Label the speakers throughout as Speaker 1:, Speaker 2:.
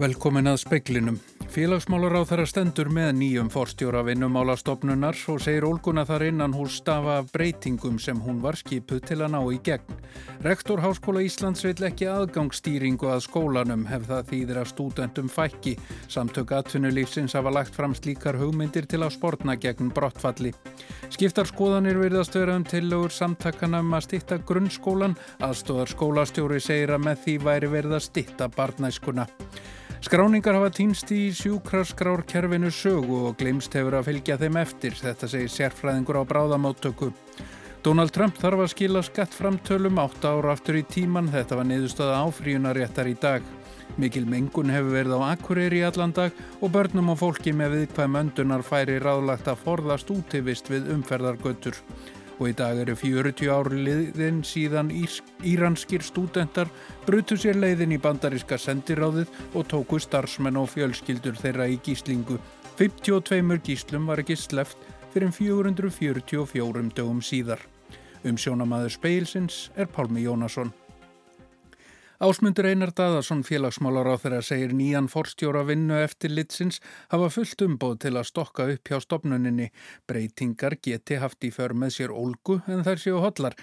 Speaker 1: Velkomin að speiklinum. Félagsmálar á þeirra stendur með nýjum forstjóra vinnumálastofnunar og segir Olguna þar innan hús stafa af breytingum sem hún var skipuð til að ná í gegn. Rektor Háskóla Íslands vil ekki aðgangsstýringu að skólanum hef það þýðir að stúdendum fækki. Samtök atvinnulífsins hafa lagt fram slíkar hugmyndir til að sportna gegn brottfalli. Skiptar skoðanir verðast vera um tillögur samtakana um að stitta grunnskólan. Aðstóðar skólastjóri segir að með því væri verið að stitta barnæskuna. Skráningar hafa týnst í sjúkraskrárkerfinu sögu og glimst hefur að fylgja þeim eftir, þetta segir sérfræðingur á bráðamáttöku. Donald Trump þarf að skila skatt framtölum 8 ára aftur í tíman, þetta var niðurstöða áfríunaréttar í dag. Mikil mengun hefur verið á Akureyri í allan dag og börnum og fólki með viðkvæm öndunar færi ráðlagt að forðast útivist við umferðargötur og í dag eru 40 ári liðin síðan íranskir stúdendar brutu sér leiðin í bandaríska sendiráðið og tóku starfsmenn og fjölskyldur þeirra í gíslingu. 52 gíslum var ekki sleft fyrir 444 dögum síðar. Um sjónamaður speilsins er Pálmi Jónasson. Ásmundur Einar Daðarsson félagsmálar á þeirra segir nýjan forstjóra vinnu eftir litsins hafa fullt umboð til að stokka upp hjá stopnuninni. Breytingar geti haft í för með sér olgu en þær séu hodlar.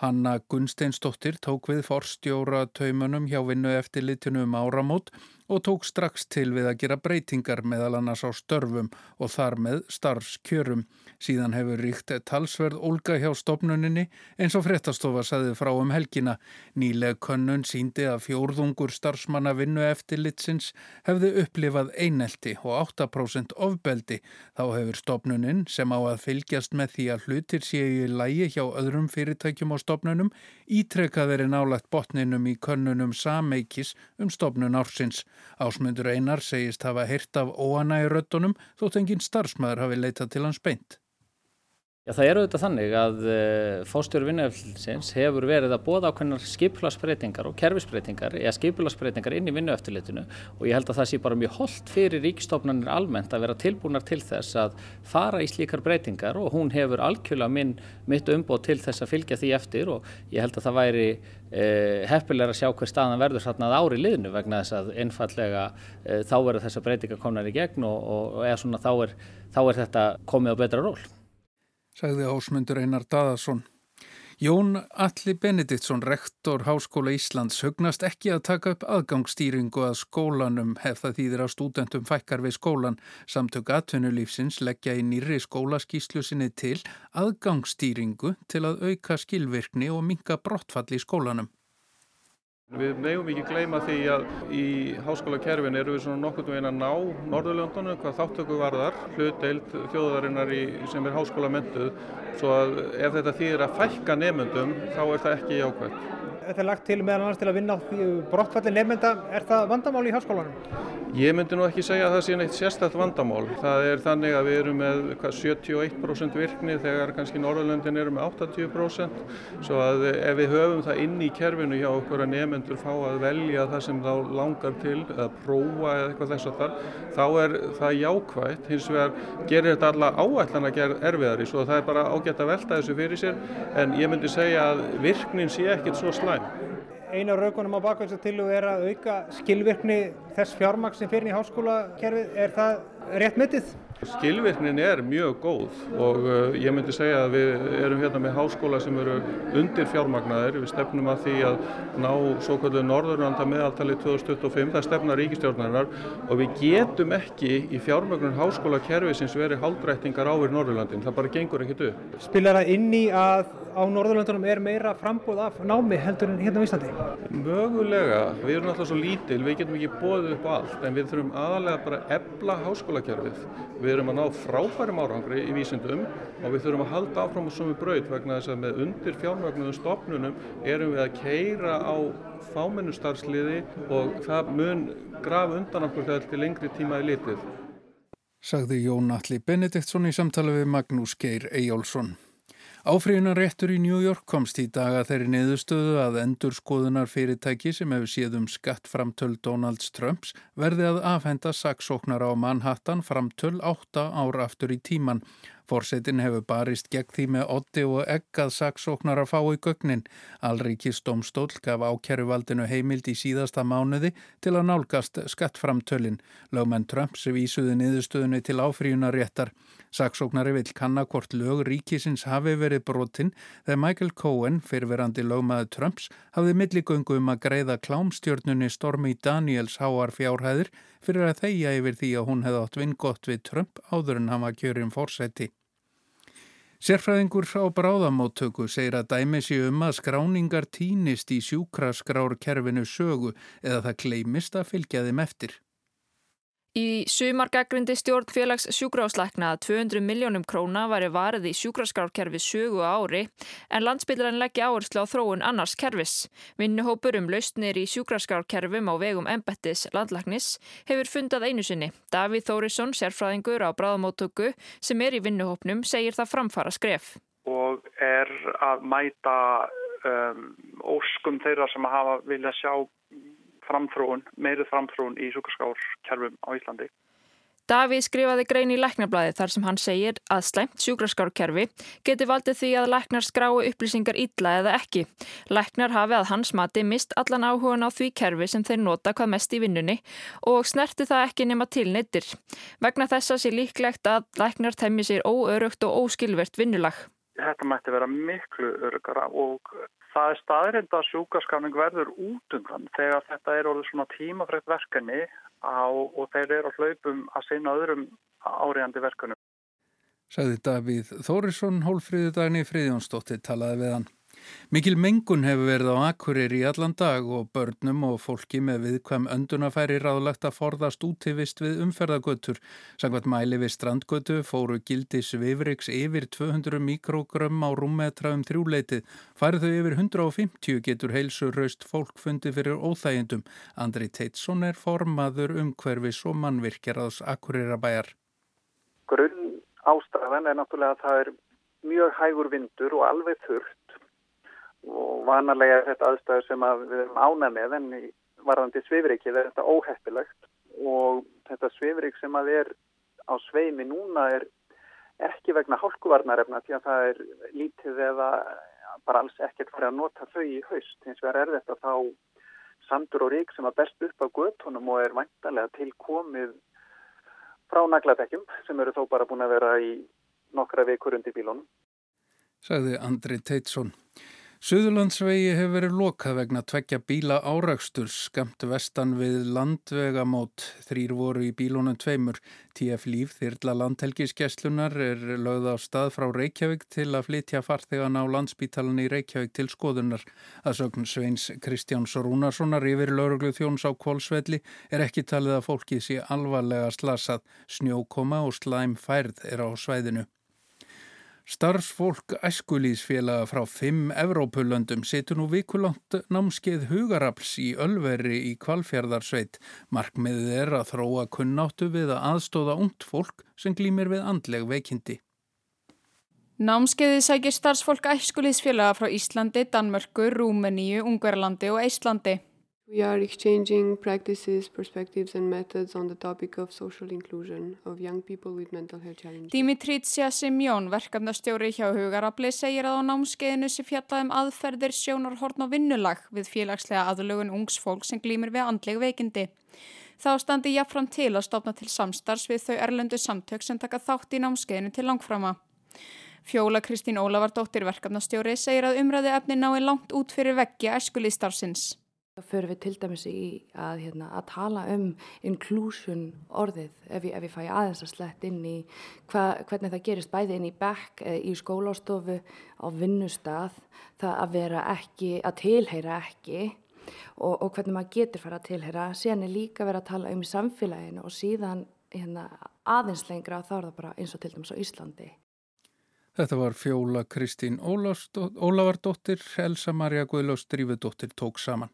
Speaker 1: Hanna Gunsteinsdóttir tók við forstjóra taumunum hjá vinnu eftir litinu um áramót og tók strax til við að gera breytingar meðal annars á störfum og þar með starfskjörum. Síðan hefur ríkt talsverð Olga hjá stopnuninni eins og fréttastofa saði frá um helgina. Nýleg könnun síndi að fjórðungur starfsmanna vinnu eftir litsins hefði upplifað einelti og 8% ofbeldi. Þá hefur stopnunin sem á að fylgjast með því að hlutir séu í lægi hjá öðrum fyrirtækjum og stopnunum ítrekkað verið nálagt botninum í könnunum sameikis um stopnun ársins. Ásmundur Einar segist hafa hirt af óanægi röttunum þótt engin starfsmæður hafi leitað til hans beint.
Speaker 2: Já, það er auðvitað þannig að eh, fóstjóru vinnueftilsins hefur verið að bóða ákveðnar skipilagsbreytingar og kerfisbreytingar eða skipilagsbreytingar inn í vinnueftilitinu og ég held að það sé bara mjög holdt fyrir ríkistofnanir almennt að vera tilbúnar til þess að fara í slíkar breytingar og hún hefur algjörlega minn mitt umbóð til þess að fylgja því eftir og ég held að það væri uh, heppilega að sjá hver staðan verður þarna að ári liðnu vegna þess að einfallega uh, þá verður þessa breytingar komnar í gegn og, og, og þá, er, þá er þetta komið á betra ról
Speaker 1: sagði ásmundur Einar Daðarsson. Jón Alli Benediktsson, rektor Háskóla Íslands, hugnast ekki að taka upp aðgangsstýringu að skólanum hef það þýðir að stúdentum fækkar við skólan. Samtök atvinnulífsins leggja í nýri skólaskíslu sinni til aðgangsstýringu til að auka skilvirkni og minka brottfall í skólanum.
Speaker 3: Við megum ekki gleyma því að í háskólakerfin eru við svona nokkurnu veginn að ná Norðurlöndunum hvað þáttöku varðar, hlutdeild þjóðarinnar í, sem er háskólamentuð, svo að ef þetta þýðir að fælka nefnundum þá er það ekki jákvæmt.
Speaker 4: Þetta er lagt til meðan annars til að vinna brottfalli nefnda, er það vandamál í háskólanum?
Speaker 3: Ég myndi nú ekki segja að það sé neitt sérstætt vandamál. Það er þannig að við erum með 71% virkni þegar kannski Norðurlöndin eru með 80%. Svo að ef við höfum það inn í kerfinu hjá okkur að nefnendur fá að velja það sem þá langar til, að prófa eða eitthvað þess að þar, þá er það jákvægt. Hins vegar gerir þetta alla áætlan að gera erfiðari, svo það er bara ágætt að velta þessu fyrir sér. En ég myndi segja að virknin sé ekkit svo slæm.
Speaker 4: Einu af raugunum á bakvæmstu til er að auka skilvirkni þess fjármaks sem fyrir í háskólakerfið. Er það rétt myndið?
Speaker 3: Skilvirknin er mjög góð og uh, ég myndi segja að við erum hérna með háskóla sem eru undir fjármagnaðir. Við stefnum að því að ná svo kvöldu Norðurlanda meðaltali 2025, það stefnar ríkistjórnarinnar og við getum ekki í fjármagnun háskólakerfið sem veri haldrættingar ávir Norðurlandin. Það bara gengur ekkit upp.
Speaker 4: Spilar það inn í að á Norðurlandunum er meira frambóð af námi heldur en hérna á Íslandi?
Speaker 3: Mögulega. Við erum alltaf svo lítil, við getum ekki bóðið upp allt en við þurfum aðalega bara ebla háskólakerfið. Við erum að ná frábærum árangri í vísindum og við þurfum að halda áfram á svona braut vegna þess að með undir fjármögnuðum stopnunum erum við að keira á fámennustarfsliði og það mun graf undan okkur þegar til lengri tíma í litið.
Speaker 1: Sagði Jón Alli Benediktsson í samtala við Magnús Geir Eyjálsson. Áfríðunaréttur í New York komst í daga þeirri niðurstöðu að endur skoðunar fyrirtæki sem hefur séð um skattframtöl Donalds Trumps verði að afhenda saksóknara á Manhattan framtöl 8 ára aftur í tíman. Forsetin hefur barist gegn því með otti og eggað saksóknar að fá í gögnin. Alríkis domstól gaf ákjæruvaldinu heimild í síðasta mánuði til að nálgast skattframtölin. Lögmenn Trumps vísuði niðurstöðunni til áfríunar réttar. Saksóknari vil kanna hvort lög ríkisins hafi verið brotinn þegar Michael Cohen, fyrverandi lögmaður Trumps, hafði milligöngu um að greiða klámstjörnunni Stormi Daniels háar fjárhæðir fyrir að þeia yfir því að hún hefði átt vingott við Trump áður en hann var kjörinn fórseti. Sérfræðingur á bráðamóttöku segir að dæmi sér um að skráningar týnist í sjúkraskrárkerfinu sögu eða það kleimist að fylgja þeim eftir.
Speaker 5: Í sumargagrindi stjórn félags sjúkráslækna að 200 miljónum króna væri varið í sjúkraskrárkerfi sögu ári en landsbygglarinn leggja áherslu á þróun annars kerfis. Vinnuhópur um lausnir í sjúkraskrárkerfum á vegum embettis landlæknis hefur fundað einu sinni. Davíð Þórisson, sérfræðingur á bráðamóttöku sem er í vinnuhópnum, segir það framfara skref.
Speaker 6: Og er að mæta um, óskum þeirra sem hafa vilja sjá framþróun, meirið framþróun í sjúkraskárkerfum á Íslandi.
Speaker 5: Davíð skrifaði grein í læknarblæði þar sem hann segir að slæmt sjúkraskárkerfi geti valdið því að læknar skrái upplýsingar illa eða ekki. Læknar hafi að hans mati mist allan áhugan á því kerfi sem þeir nota hvað mest í vinnunni og snerti það ekki nema til neittir. Vegna þessa sé líklegt að læknar temmi sér óörugt og óskilvert vinnulag.
Speaker 6: Þetta mætti vera miklu örugara og það er staðrind að sjúkaskafning verður út undan þegar þetta er orðið svona tímafrækt verkefni og þeir eru á hlaupum að sinna öðrum áriðandi verkefnum.
Speaker 1: Saði Davíð Þórisson, hólfríðu dagni Fríðjónsdóttir talaði við hann. Mikil mengun hefur verið á akkurir í allan dag og börnum og fólki með viðkvæm öndunafæri ráðlagt að forðast útivist við umferðagötur. Sangvært mæli við strandgötu fóru gildi svifriks yfir 200 mikrogram á rúmmetra um þrjúleitið. Færið þau yfir 150 getur heilsu raust fólk fundi fyrir óþægindum. Andri Teitsson er formaður umhverfis og mannvirkjaraðs akkurirabæjar.
Speaker 7: Grunn ástæðan er náttúrulega að það er mjög hægur vindur og alveg þurft og vanalega er þetta aðstæður sem að við erum ána með en varðandi svifrikið er þetta óheppilegt og þetta svifrik sem að er á sveimi núna er ekki vegna hálkuvarnarefna því að það er lítið eða bara alls ekkert fyrir að nota þau í haust hins vegar er þetta þá sandur og rík sem að best upp á göttunum og er vantarlega tilkomið frá nagladekjum sem eru þó bara búin að vera í nokkra vikur undir bílunum.
Speaker 1: Sagði Andri Teitsson. Suðurlandsvegi hefur verið lokað vegna tveggja bíla áraugsturs skamt vestan við landvegamót. Þrýr voru í bílunum tveimur. TF Líf, þyrla landhelgiskeslunar, er lögð á stað frá Reykjavík til að flytja farþegan á landsbítalan í Reykjavík til skoðunar. Að sögn Sveins Kristjáns Rúnarssonar yfir lauruglu þjóns á Kvolsvelli er ekki talið að fólki sé alvarlega slasað. Snjókoma og slæm færð er á svæðinu. Starfsfólk æskulísfélaga frá fimm Evrópulöndum setur nú vikulant námskeið hugarafls í Ölveri í Kvalfjörðarsveit. Markmiðið er að þróa kunnáttu við að aðstóða ungt fólk sem glýmir við andleg veikindi.
Speaker 8: Námskeiði sækir starfsfólk æskulísfélaga frá Íslandi, Danmörku, Rúmeníu, Ungverlandi og Íslandi.
Speaker 9: We are exchanging practices, perspectives and methods on the topic of social inclusion of young people with mental health challenges.
Speaker 8: Dimitrítsja Simjón, verkefnastjóri hjá Hugarafli, segir að á námskeiðinu sé fjallaðum aðferðir sjónarhorn og vinnulag við félagslega aðlögun ungs fólk sem glýmir við andleg veikindi. Þá standi jáfnfram til að stopna til samstars við þau erlendu samtök sem taka þátt í námskeiðinu til langframa. Fjóla Kristín Ólavardóttir verkefnastjóri segir að umræði efni nái langt út fyrir veggja eskulíðstarfsins.
Speaker 10: Þá förum við til dæmis í að, hérna, að tala um inclusion orðið ef ég, ef ég fæ aðeins að slett inn í hva, hvernig það gerist bæði inn í bekk, í skólástofu, á vinnustaf, það að vera ekki, að tilheyra ekki og, og hvernig maður getur fara að tilheyra. Síðan er líka verið að tala um í samfélaginu og síðan hérna, aðeins lengra þá er það bara eins og til dæmis á Íslandi.
Speaker 1: Þetta var Fjóla Kristín Ólavardóttir, Elsa Maria Guðlaus Drífudóttir tók saman.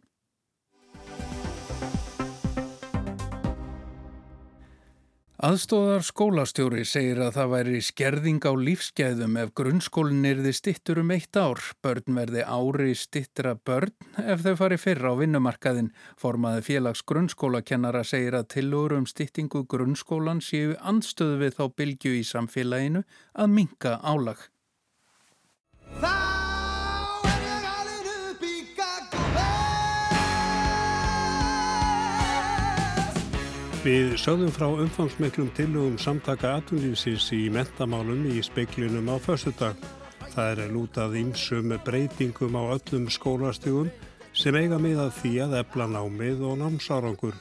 Speaker 1: Aðstóðar skólastjóri segir að það væri skerðing á lífsgæðum ef grunnskólinn erði stittur um eitt ár. Börn verði ári stittra börn ef þau fari fyrra á vinnumarkaðin. Formaði félags grunnskólakennara segir að tilugur um stittingu grunnskólan séu anstöðu við þá bylgu í samfélaginu að minka álag.
Speaker 11: Við sögðum frá umfangsmiklum tillögum samtaka atvinnlýfsins í mentamálum í speiklinum á förstudag. Það er lútað ímsum breytingum á öllum skólastígum sem eiga miðað því að efla námið og námsárangur.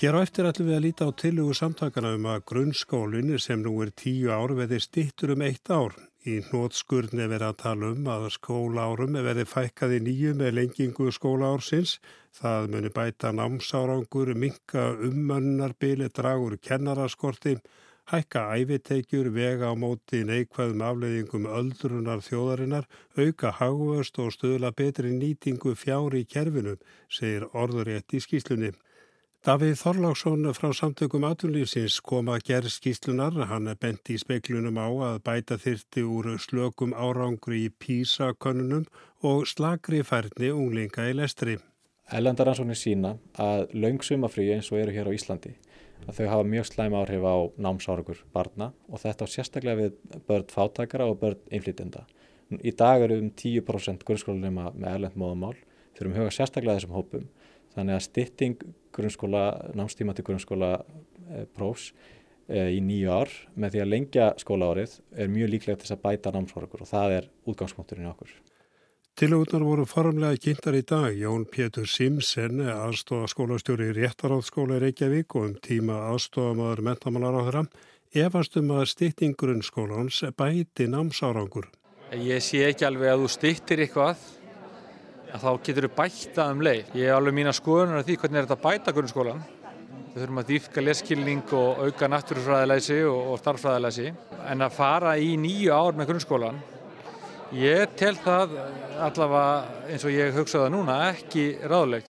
Speaker 11: Hér á eftir ætlum við að líta á tillögu samtakana um að grunnskólinn sem nú er tíu ár veði stittur um eitt ár. Í hnótskurni verið að tala um að skólaárum verið fækkaði nýju með lengingu skólaársins. Það muni bæta námsárangur, minka ummönnarbili, dragur kennaraskorti, hækka æfiteikjur, vega á móti neikvæðum afleiðingum öldrunar þjóðarinnar, auka hagvöst og stöðla betri nýtingu fjár í kerfinu, segir orðurétt í skýslunni. Davíð Þorláksson frá samtökum atvinnlýfsins kom að gerð skýslunar. Hann er bent í speiklunum á að bæta þyrti úr slökum árangri í písakönnunum og slagri færni unglinga í lestri.
Speaker 12: Ellendaransóknir sína að laungsumafrí eins og eru hér á Íslandi að þau hafa mjög slæm áhrif á námsárangur barna og þetta á sérstaklega við börn fátækara og börn innflytjenda. Í dag eru um 10% grunnskólanema með ellend móðamál. Þau eru um huga sérstaklega þessum hópum þannig að stytting grunnskóla, námstíma til grunnskóla e, prófs e, í nýju ár með því að lengja skólaárið er mjög líklegt þess að bæta námsfórakur og það er útgangspunkturinn í okkur.
Speaker 11: Tilugurnar voru formlega kynntar í dag. Jón Pétur Simsen, aðstofa skólastjóri í Réttaráðskóla í Reykjavík og um tíma aðstofamaður mentamálar á þeirra, efast um að stytting grunnskólans bæti námsárangur.
Speaker 13: Ég sé ekki alveg að þú styttir eitthvað að þá getur við bætta um leið. Ég er alveg mín að skoðunar af því hvernig er þetta að bæta grunnskólan. Við þurfum að dýfka leskilning og auka náttúrufræðilegsi og, og starffræðilegsi. En að fara í nýju ár með grunnskólan, ég tel það allavega eins og ég hugsaði núna ekki ráðlegt.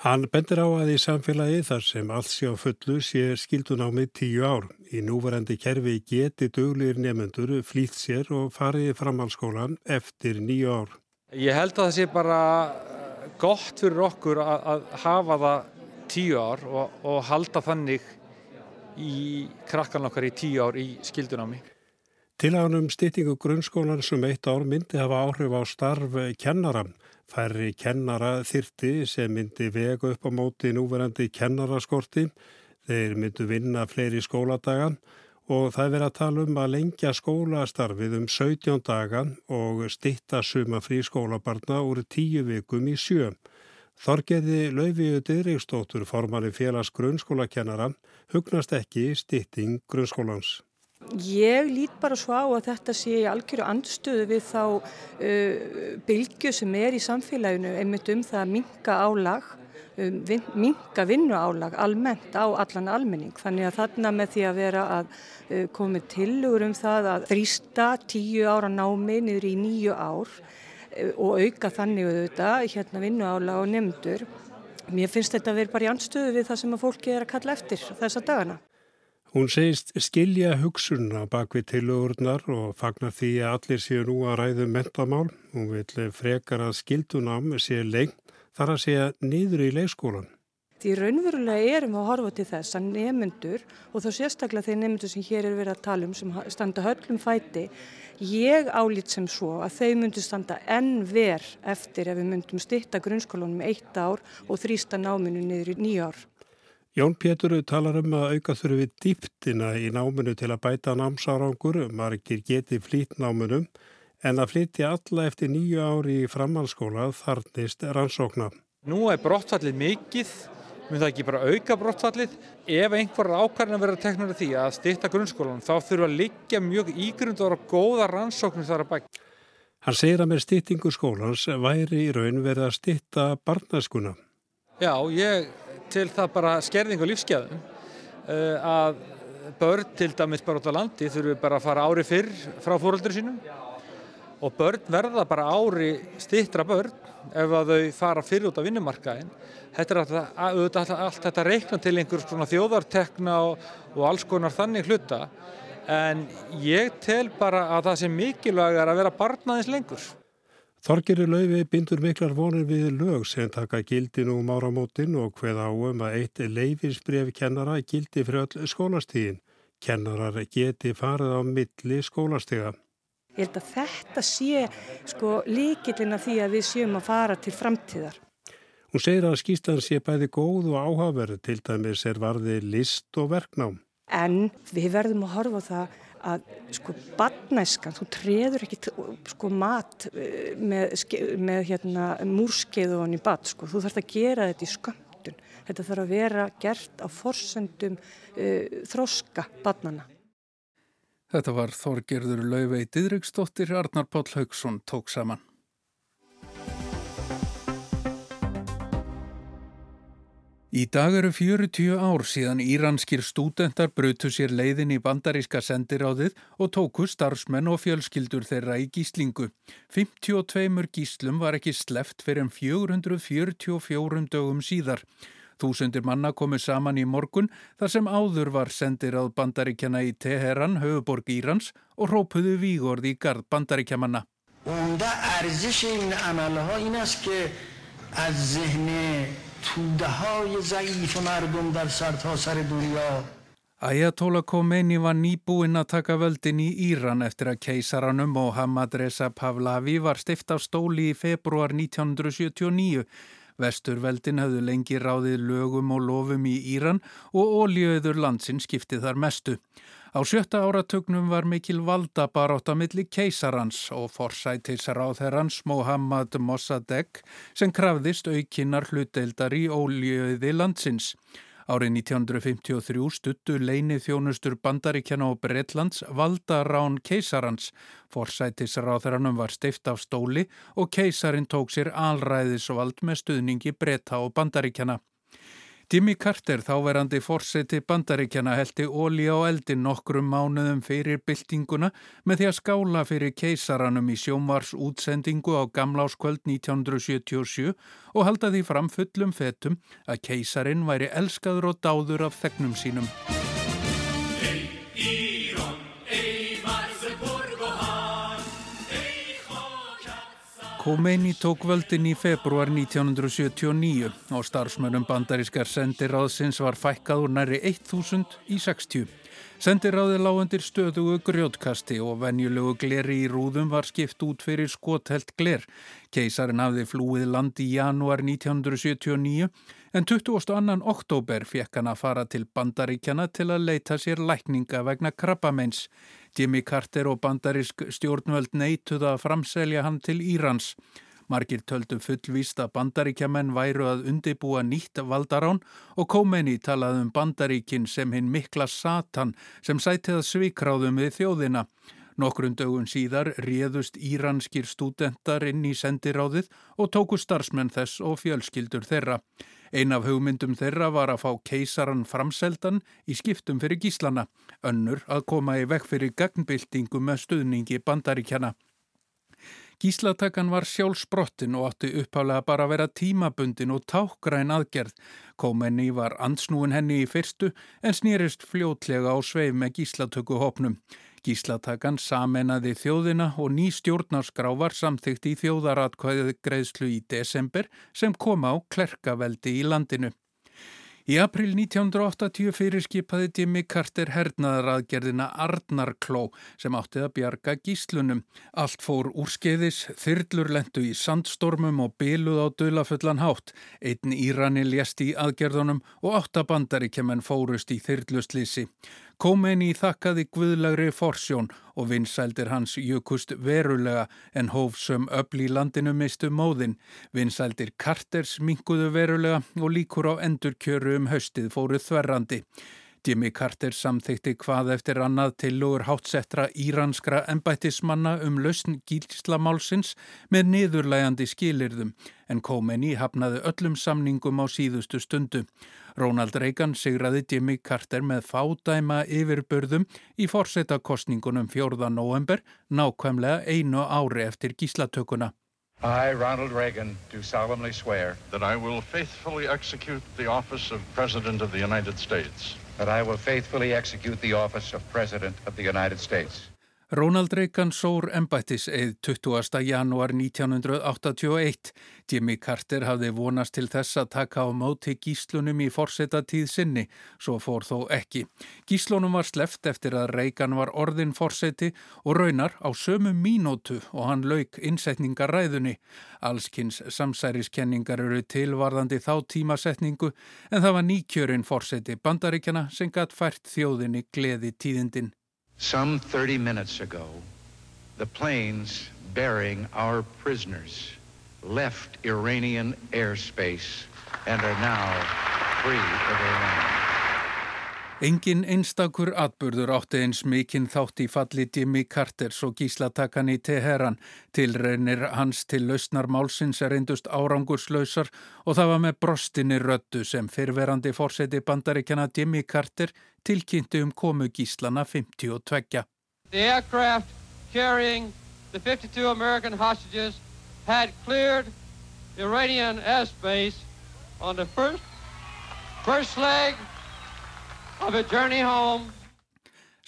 Speaker 11: Hann bendir á að í samfélagi þar sem allt sé á fullu sé skildunámið tíu ár. Í núverandi kerfi geti döglir nefnendur flýtt sér og farið framhalskólan eftir nýju ár.
Speaker 13: Ég held að það sé bara gott fyrir okkur að, að hafa það tíu ár og, og halda þannig í krakkan okkar í tíu ár í skildunámi.
Speaker 11: Tilaganum stýttingu grunnskólan sem eitt ár myndi hafa áhrif á starf kennara. Færri kennara þyrti sem myndi vega upp á móti núverandi kennaraskorti. Þeir myndu vinna fleiri skóladagan og það er verið að tala um að lengja skólastarfið um 17 daga og stitta suma frí skólabarna úr 10 vikum í sjö. Þorgeði Lauviðu Dyrriksdóttur formanni félags grunnskólakennara hugnast ekki stitting grunnskólans.
Speaker 14: Ég lít bara svo á að þetta sé í algjöru andstöðu við þá uh, bylgu sem er í samfélaginu einmitt um það að minka álag um, vin, minka vinnuálag almennt á allan almenning. Þannig að þarna með því að vera að uh, komið tilugur um það að þrýsta tíu ára námi niður í nýju ár uh, og auka þannig auðvitað hérna vinnuálag og nefndur. Mér finnst þetta að vera bara í anstöðu við það sem að fólki er að kalla eftir þessa dagana.
Speaker 11: Hún segist skilja hugsunna bak við tilugurnar og fagnar því að allir séu nú að ræðu um mentamál. Hún vil frekar að skildunam sé lengt þar að segja niður í leikskólan.
Speaker 14: Því raunverulega erum við að horfa til þess að nemyndur og þá sérstaklega þeir nemyndur sem hér er verið að tala um sem standa höllum fæti, ég álít sem svo að þau myndu standa enn ver eftir ef við myndum stitta grunnskólanum eitt ár og þrýsta náminu niður í nýjár.
Speaker 11: Jón Pétur talar um að auka þurfi dýptina í náminu til að bæta námsárangur, margir geti flýtt námunum, en að flytja alla eftir nýju ári í framhalskóla þarnist rannsókna.
Speaker 13: Nú er brottfallið mikill, mun það ekki bara auka brottfallið. Ef einhverjar ákvarðin verður teknur af því að styrta grunnskólan þá þurfa að liggja mjög ígrundar og góða rannsóknum þar að bækja.
Speaker 11: Hann segir að með styrtingu skólans væri í raun verið að styrta barnaskuna.
Speaker 13: Já, ég til það bara skerðing og lífskeðum eh, að börn til dæmis bara út á landi þurfu bara að fara ári fyrr frá fóröldur sínum og börn verða bara ári stittra börn ef að þau fara fyrir út á vinnumarkaðin. Þetta er alltaf, alltaf, allt þetta reikna til einhvers svona þjóðartekna og, og alls konar þannig hluta en ég tel bara að það sem mikilvæg er að vera barnaðins lengur.
Speaker 11: Þorgeri laufi bindur miklar vonir við lög sem taka gildi nú um áramótin og hveð áum að eitt leifisbref kennara gildi fyrir öll skólastígin. Kennarar geti farið á milli skólastiga.
Speaker 14: Ég held að þetta sé sko líkillin að því að við séum að fara til framtíðar.
Speaker 11: Hún segir að skýstan sé bæði góð og áhaverð til dæmis er varði list og verknám.
Speaker 14: En við verðum að horfa það að sko badnæskan, þú treður ekki sko mat eh, með, með hérna múrskeiðun í bad sko, þú þarfst að gera þetta í skömmtun. Þetta þarf að vera gert á forsendum uh, þróska badnana.
Speaker 1: Þetta var Þorgerður Lauvei Didriksdóttir, Arnar Páll Haugsson tók saman. Í dag eru 40 ár síðan íranskir stúdendar brutu sér leiðin í bandaríska sendiráðið og tóku starfsmenn og fjölskyldur þeirra í gíslingu. 52 gíslum var ekki sleft fyrir um 444 dögum síðar. Þúsundir manna komu saman í morgun þar sem áður var sendir að bandaríkjana í Teheran, höfuborg Írans og rópuðu vígorði í gard bandaríkjamanna. Ayatollah Khomeini var nýbúinn að taka völdin í Íran eftir að keisaranum Mohammad Reza Pahlavi var stift af stóli í februar 1979 Vesturveldin hafðu lengi ráðið lögum og lofum í Íran og óljöður landsinn skiptið þar mestu. Á sjötta áratögnum var mikil valda barátt á milli keisarans og forsætisráðherrans Mohammad Mossadegh sem krafðist aukinnar hlutdeildar í óljöði landsins. Árið 1953 stuttu leinið þjónustur bandaríkjana og Breitlands valda rán keisarans. Forsætisráþaranum var stift af stóli og keisarin tók sér alræðisvald með stuðningi breyta og bandaríkjana. Jimmy Carter, þáverandi fórseti bandaríkjana, heldi óli á eldin nokkrum mánuðum fyrir byltinguna með því að skála fyrir keisaranum í sjómvars útsendingu á gamláskvöld 1977 og halda því fram fullum fetum að keisarin væri elskaður og dáður af þegnum sínum. Khomeini tók völdin í februar 1979 og starfsmönum bandarískar sendiráðsins var fækkað úr næri 1000 í 60. Sendiráði lág undir stöðugu grjótkasti og venjulegu gleri í rúðum var skipt út fyrir skothelt gler. Keisarin hafði flúið land í janúar 1979 en 22. oktober fekk hann að fara til bandaríkjana til að leita sér lækninga vegna krabbameins. Jimmy Carter og bandarisk stjórnvöld neituða að framselja hann til Írans. Margir töldu fullvíst að bandaríkjaman væru að undibúa nýtt valdarán og Khomeini talaði um bandaríkin sem hinn mikla satan sem sætið svikráðum við þjóðina. Nokkrun dögun síðar réðust íranskir stúdendar inn í sendiráðið og tóku starfsmenn þess og fjölskyldur þeirra. Ein af hugmyndum þeirra var að fá keisaran framseldan í skiptum fyrir gíslana, önnur að koma í vekk fyrir gagnbyltingu með stuðningi bandaríkjana. Gíslatakan var sjálfsbrottin og átti upphálega bara að vera tímabundin og tákgræn aðgerð. Komenni var ansnúin henni í fyrstu en snýrist fljótlega á sveif með gíslatöku hopnum. Gíslatakan samenaði þjóðina og ný stjórnarskrá var samþygt í þjóðaratkvæðið greiðslu í desember sem kom á klerkaveldi í landinu. Í april 1980 fyrirskipaði Jimmy Carter hernaðaraðgerðina Arnarkló sem átti að bjarga gíslunum. Allt fór úrskeiðis, þyrlur lendu í sandstormum og byluð á dölafullan hátt. Einn Írani lést í aðgerðunum og áttabandaríkjaman fórust í þyrluslýsi. Khomeini þakkaði guðlagri forsjón og vinsældir hans jökust verulega en hófsum öll í landinu mistu móðin. Vinsældir Carters minguðu verulega og líkur á endurkjöru um haustið fóru þverrandi. Jimmy Carter samþykti hvað eftir annað tilugur hátsettra íranskra embættismanna um lausn gíslamálsins með niðurlægandi skilirðum en Khomeini hafnaði öllum samningum á síðustu stundu. Ronald Reagan sigraði Jimmy Carter með fádæma yfirbörðum í forsetakostningunum 4. november nákvæmlega einu ári eftir gíslatökuna.
Speaker 15: I, Ronald Reagan, do solemnly swear that I will faithfully execute the office of President of the United States. That I will faithfully execute the office of President of the United States.
Speaker 1: Ronald Reagan sór embættis eð 20. janúar 1981. Jimmy Carter hafði vonast til þess að taka á móti gíslunum í forsetatíð sinni, svo fór þó ekki. Gíslunum var sleft eftir að Reagan var orðin forseti og raunar á sömu mínótu og hann lauk innsetningaræðunni. Allskins samsæriskenningar eru tilvarðandi þá tímasetningu en það var nýkjörinn forseti bandaríkjana sem gatt fært þjóðinni gleði tíðindin.
Speaker 15: Some 30 minutes ago, the planes bearing our prisoners left Iranian airspace and are now free of Iran.
Speaker 1: Engin einstakur atburður átti eins mikinn þátt í falli Jimmy Carters og gíslatakan í Teheran. Tilraunir hans til lausnar málsins er eindust árangurslausar og það var með brostinni röttu sem fyrverandi fórseti bandaríkjana Jimmy Carter tilkynnti um komu gíslana 52.
Speaker 16: The aircraft carrying the 52 American hostages had cleared Iranian airspace on the first, first leg of a journey home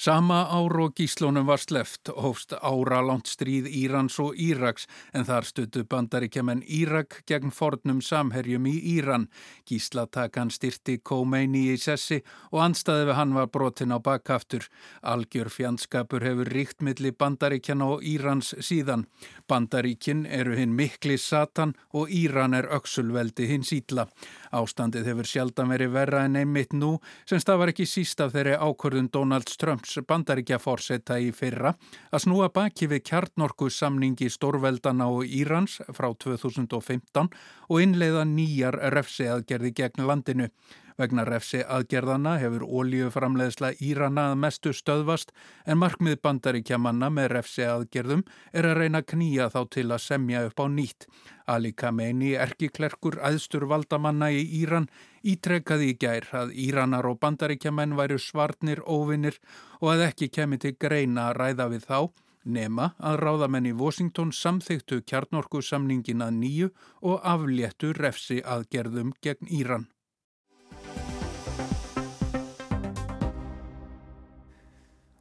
Speaker 1: Sama ár og gíslónum var sleft hófst áralangt stríð Írans og Íraks en þar stuttu bandaríkjaman Írak gegn fornum samherjum í Íran. Gíslatakan styrti Khomeini í sessi og anstaði við hann var brotin á bakkaftur. Algjör fjandskapur hefur ríkt milli bandaríkjana og Írans síðan. Bandaríkin eru hinn mikli satan og Íran er öksulveldi hinn sítla. Ástandið hefur sjaldan verið verra en einmitt nú sem stafar ekki síst af þeirri ákvörðun Donalds Trumps bandaríkja fórsetta í fyrra að snúa baki við kjarnorku samningi Stórveldana og Írans frá 2015 og innleiða nýjar refsiaðgerði gegn landinu. Vegna refsi aðgerðana hefur óljuframleðsla Írana að mestu stöðvast en markmið bandaríkja manna með refsi aðgerðum er að reyna knýja þá til að semja upp á nýtt. Ali Khamenei, erkiklerkur aðstur valdamanna í Íran, ítrekkaði í gær að Íranar og bandaríkjamenn væru svarnir óvinnir og að ekki kemi til greina að ræða við þá nema að ráðamenn í Washington samþyktu kjarnorku samningin að nýju og afléttu refsi aðgerðum gegn Íran.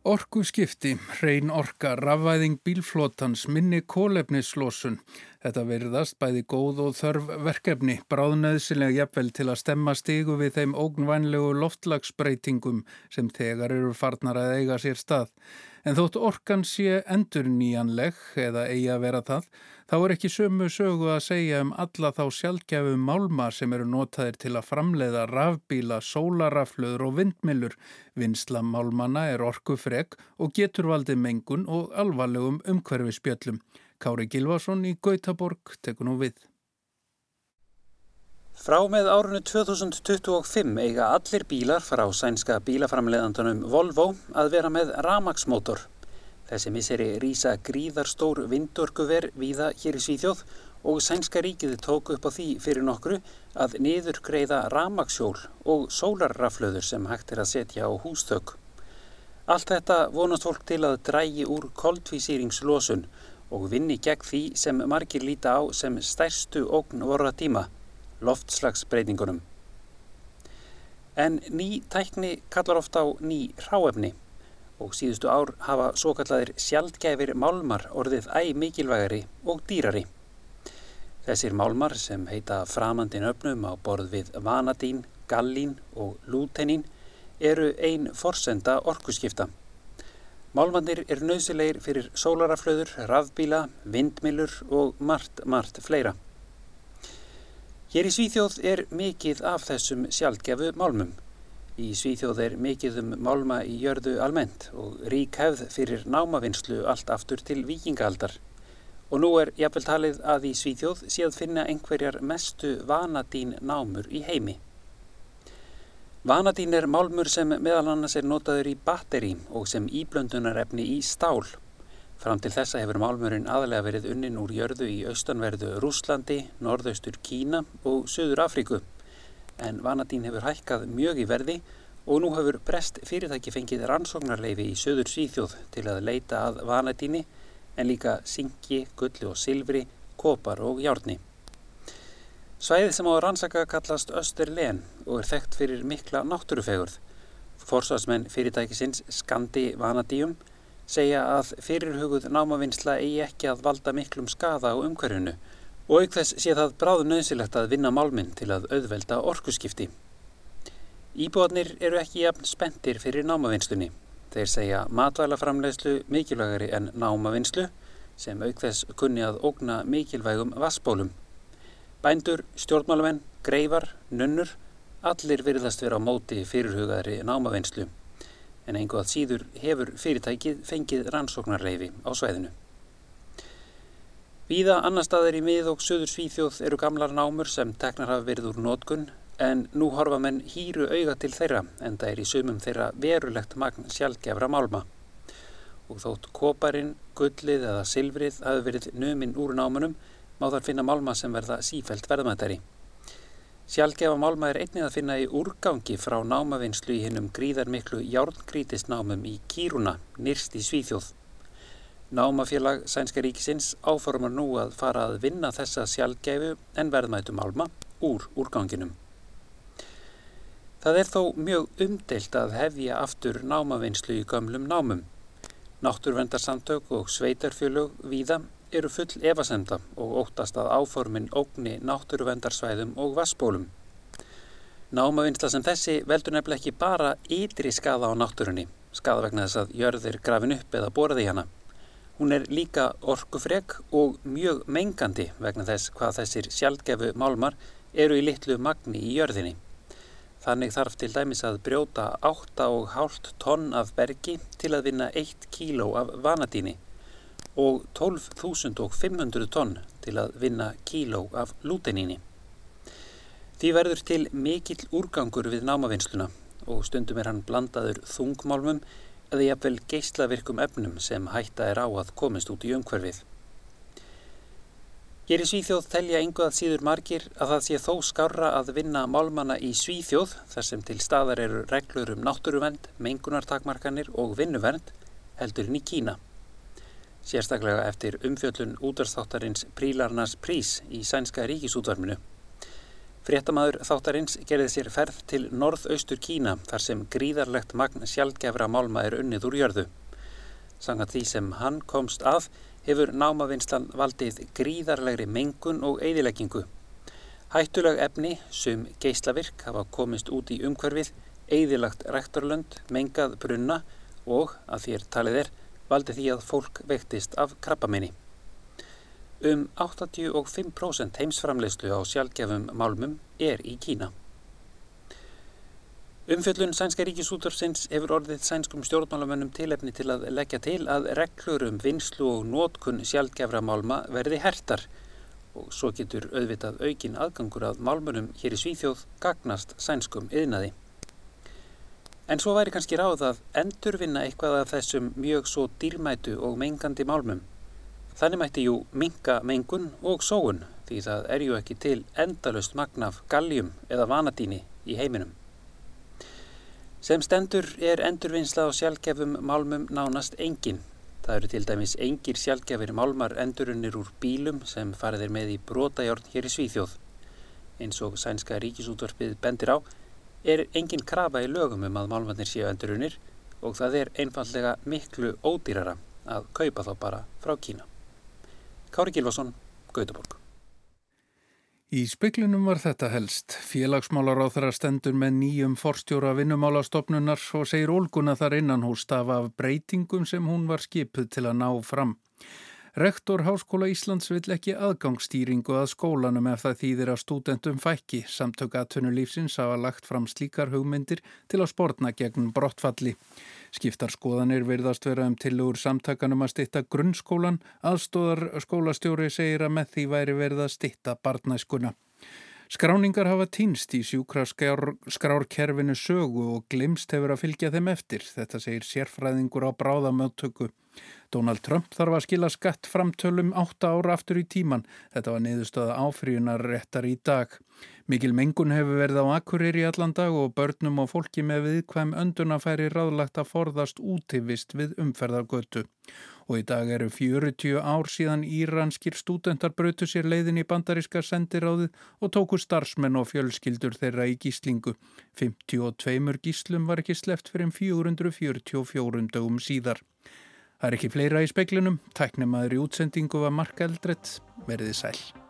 Speaker 1: Orku skipti, hrein orka, rafvæðing bílflótans, minni kólefnislosun. Þetta verðast bæði góð og þörf verkefni, bráðnöðsilega jafnvel til að stemma stigu við þeim ógnvænlegu loftlagsbreytingum sem þegar eru farnar að eiga sér stað. En þótt orkan sé endur nýjanleg eða eigi að vera það, þá er ekki sömu sögu að segja um alla þá sjálfgjafu málma sem eru notaðir til að framleiða rafbíla, sólaraflöður og vindmilur. Vinsla málmana er orku frek og getur valdið mengun og alvarlegum umhverfispjöllum. Kári Gilvason í Gautaborg tekur nú við.
Speaker 17: Frá með árunni 2025 eiga allir bílar frá sænska bílaframleðandunum Volvo að vera með ramagsmótor. Þessi misseri rýsa gríðarstór vindorkuver víða hér í Svíþjóð og sænska ríkið tók upp á því fyrir nokkru að niður greiða ramagsjól og sólarraflöður sem hægt er að setja á hústök. Allt þetta vonast fólk til að drægi úr koldvísýringslosun og vinni gegn því sem margir líta á sem stærstu ógn vorra tíma loftslagsbreytingunum. En ný tækni kallar ofta á ný ráefni og síðustu ár hafa svo kallaðir sjaldgæfir málmar orðið æg mikilvægari og dýrari. Þessir málmar sem heita framandin öfnum á borð við vanadín, gallín og lútenín eru ein forsenda orkuskipta. Málmannir eru nöðsilegir fyrir sólaraflöður, rafbíla, vindmilur og margt, margt fleira. Hér í Svíþjóð er mikið af þessum sjálfgefu málmum. Í Svíþjóð er mikið um málma í jörðu almennt og rík hefð fyrir námavinnslu allt aftur til vikingaldar. Og nú er jafnvel talið að í Svíþjóð séð finna einhverjar mestu vanadín námur í heimi. Vanadín er málmur sem meðal annars er notaður í batteri og sem íblöndunarefni í stál. Fram til þessa hefur málmurinn aðlega verið unnin úr jörðu í austanverðu Rúslandi, norðaustur Kína og söður Afríku. En vanadín hefur hækkað mjög í verði og nú hefur brest fyrirtæki fengið rannsóknarleifi í söður Svíþjóð til að leita að vanadíni en líka syngi, gulli og silfri, kopar og járni. Svæðið sem á rannsaka kallast Österlen og er þekkt fyrir mikla náttúrufegurð. Forsvarsmenn fyrirtækisins Skandi Vanadíum segja að fyrirhuguð námavinnsla eigi ekki að valda miklum skaða á umhverfinu og aukþess sé það bráðu nöðsilegt að vinna málminn til að auðvelda orkuskipti. Íbúarnir eru ekki jafn spendir fyrir námavinnslunni. Þeir segja matvælaframlegslu mikilvægari en námavinnslu sem aukþess kunni að ógna mikilvægum vassbólum. Bændur, stjórnmálamenn, greifar, nunnur, allir virðast vera á móti fyrirhugaðri námavinnslu en einhvað síður hefur fyrirtækið fengið rannsóknarleifi á sveiðinu. Víða annar staðir í mið og söður svíþjóð eru gamlar námur sem teknar hafa verið úr nótkun en nú horfa menn hýru auga til þeirra en það er í sumum þeirra verulegt magn sjálfgefra málma. Og þótt koparinn, gullið eða silfrið hafi verið nöminn úr námunum má þar finna málma sem verða sífælt verðmættari. Sjálfgefa málma er einnið að finna í úrgangi frá námavinnslu í hinnum gríðarmiklu járngrítistnámum í Kíruna, nýrst í Svíþjóð. Námafélag Sænska ríkisins áformar nú að fara að vinna þessa sjálfgefu en verðmættu málma úr úrganginum. Það er þó mjög umdeilt að hefja aftur námavinnslu í gömlum námum. Náttúrvendarsamtök og sveitarfjölug víða eru full efasemda og óttast að áformin ógni náttúruvendarsvæðum og vassbólum. Námavinnsla sem þessi veldur nefnileg ekki bara ytri skada á náttúrunni, skada vegna þess að jörðir grafin upp eða boraði hana. Hún er líka orkufreg og mjög mengandi vegna þess hvað þessir sjálfgefu málmar eru í litlu magni í jörðinni. Þannig þarf til dæmis að brjóta 8,5 tonn af bergi til að vinna 1 kíló af vanadíni og 12.500 tonn til að vinna kíló af lúteníni. Því verður til mikill úrgangur við námavinnsluna og stundum er hann blandaður þungmálmum eða jafnvel geyslavirkum efnum sem hætta er á að komist út í umhverfið. Hér í Svíþjóð telja einhvað síður margir að það sé þó skarra að vinna málmanna í Svíþjóð þar sem til staðar eru reglur um náttúruvend, mengunartakmarkanir og vinnuvernd heldurinn í Kína sérstaklega eftir umfjöllun útvarþáttarins Prílarnas Prís í sænska ríkisútvarminu. Fréttamaður þáttarins gerði sér ferð til norðaustur Kína þar sem gríðarlegt magn sjálfgefra málma er unnið úr jörðu. Sangat því sem hann komst að hefur námavinslan valdið gríðarlegri mengun og eigðileggingu. Hættuleg efni, sum geyslavirk, hafa komist út í umhverfið, eigðilagt rektorlönd, mengað brunna og, að þér talið er, valdi því að fólk veiktist af krabbaminni. Um 85% heimsframleyslu á sjálfgefum málmum er í Kína. Umfjöllun Sænska ríkisútvarsins hefur orðið sænskum stjórnmálamönnum tilefni til að leggja til að reglur um vinslu og nótkun sjálfgefra málma verði hertar og svo getur auðvitað aukin aðgangur að málmunum hér í Svíþjóð gagnast sænskum yðnaði. En svo væri kannski ráð að endurvinna eitthvað af þessum mjög svo dýrmætu og mengandi málmum. Þannig mætti jú minga mengun og sóun því það er ju ekki til endalust magnaf galjum eða vanadíni í heiminum. Sem stendur er endurvinnsla á sjálfgefum málmum nánast engin. Það eru til dæmis engir sjálfgefir málmar endurinnir úr bílum sem farið er með í brótajórn hér í Svíþjóð. Eins og sænska ríkisútvarpið bendir á er engin krafa í lögum um að málmannir séu endurunir og það er einfallega miklu ódýrara að kaupa þá bara frá Kína. Kári Gilvason, Gautaborg.
Speaker 1: Í speiklunum var þetta helst. Félagsmálar á þeirra stendur með nýjum forstjóra vinnumálastofnunar og segir Olguna þar innan hús stafa af breytingum sem hún var skipuð til að ná fram. Rektor Háskóla Íslands vill ekki aðgangsstýringu að skólanum ef það þýðir að stúdentum fækki. Samtöku aðtunulífsins hafa lagt fram slíkar hugmyndir til að spórna gegn brottfalli. Skiptarskoðanir virðast vera um tilugur samtakanum að stitta grunnskólan. Aðstóðar skólastjóri segir að með því væri verið að stitta barnæskuna. Skráningar hafa týnst í sjúkraskrárkerfinu sögu og glimst hefur að fylgja þeim eftir. Þetta segir sérfræðingur á bráðamöttöku. Donald Trump þarf að skila skatt framtölum 8 ára aftur í tíman. Þetta var niðurstöða áfríunar réttar í dag. Mikil mengun hefur verið á akkurir í allan dag og börnum og fólki með viðkvæm öndunafæri ráðlagt að forðast útivist við umferðargötu. Og í dag eru 40 ár síðan íranskir stúdentar brötu sér leiðin í bandaríska sendiráðið og tóku starfsmenn og fjölskyldur þeirra í gíslingu. 52 gíslum var ekki sleft fyrir 444 dögum síðar. Það er ekki fleira í speiklinum, tæknum aður í útsendingu var Mark Eldredd, verðið sæl.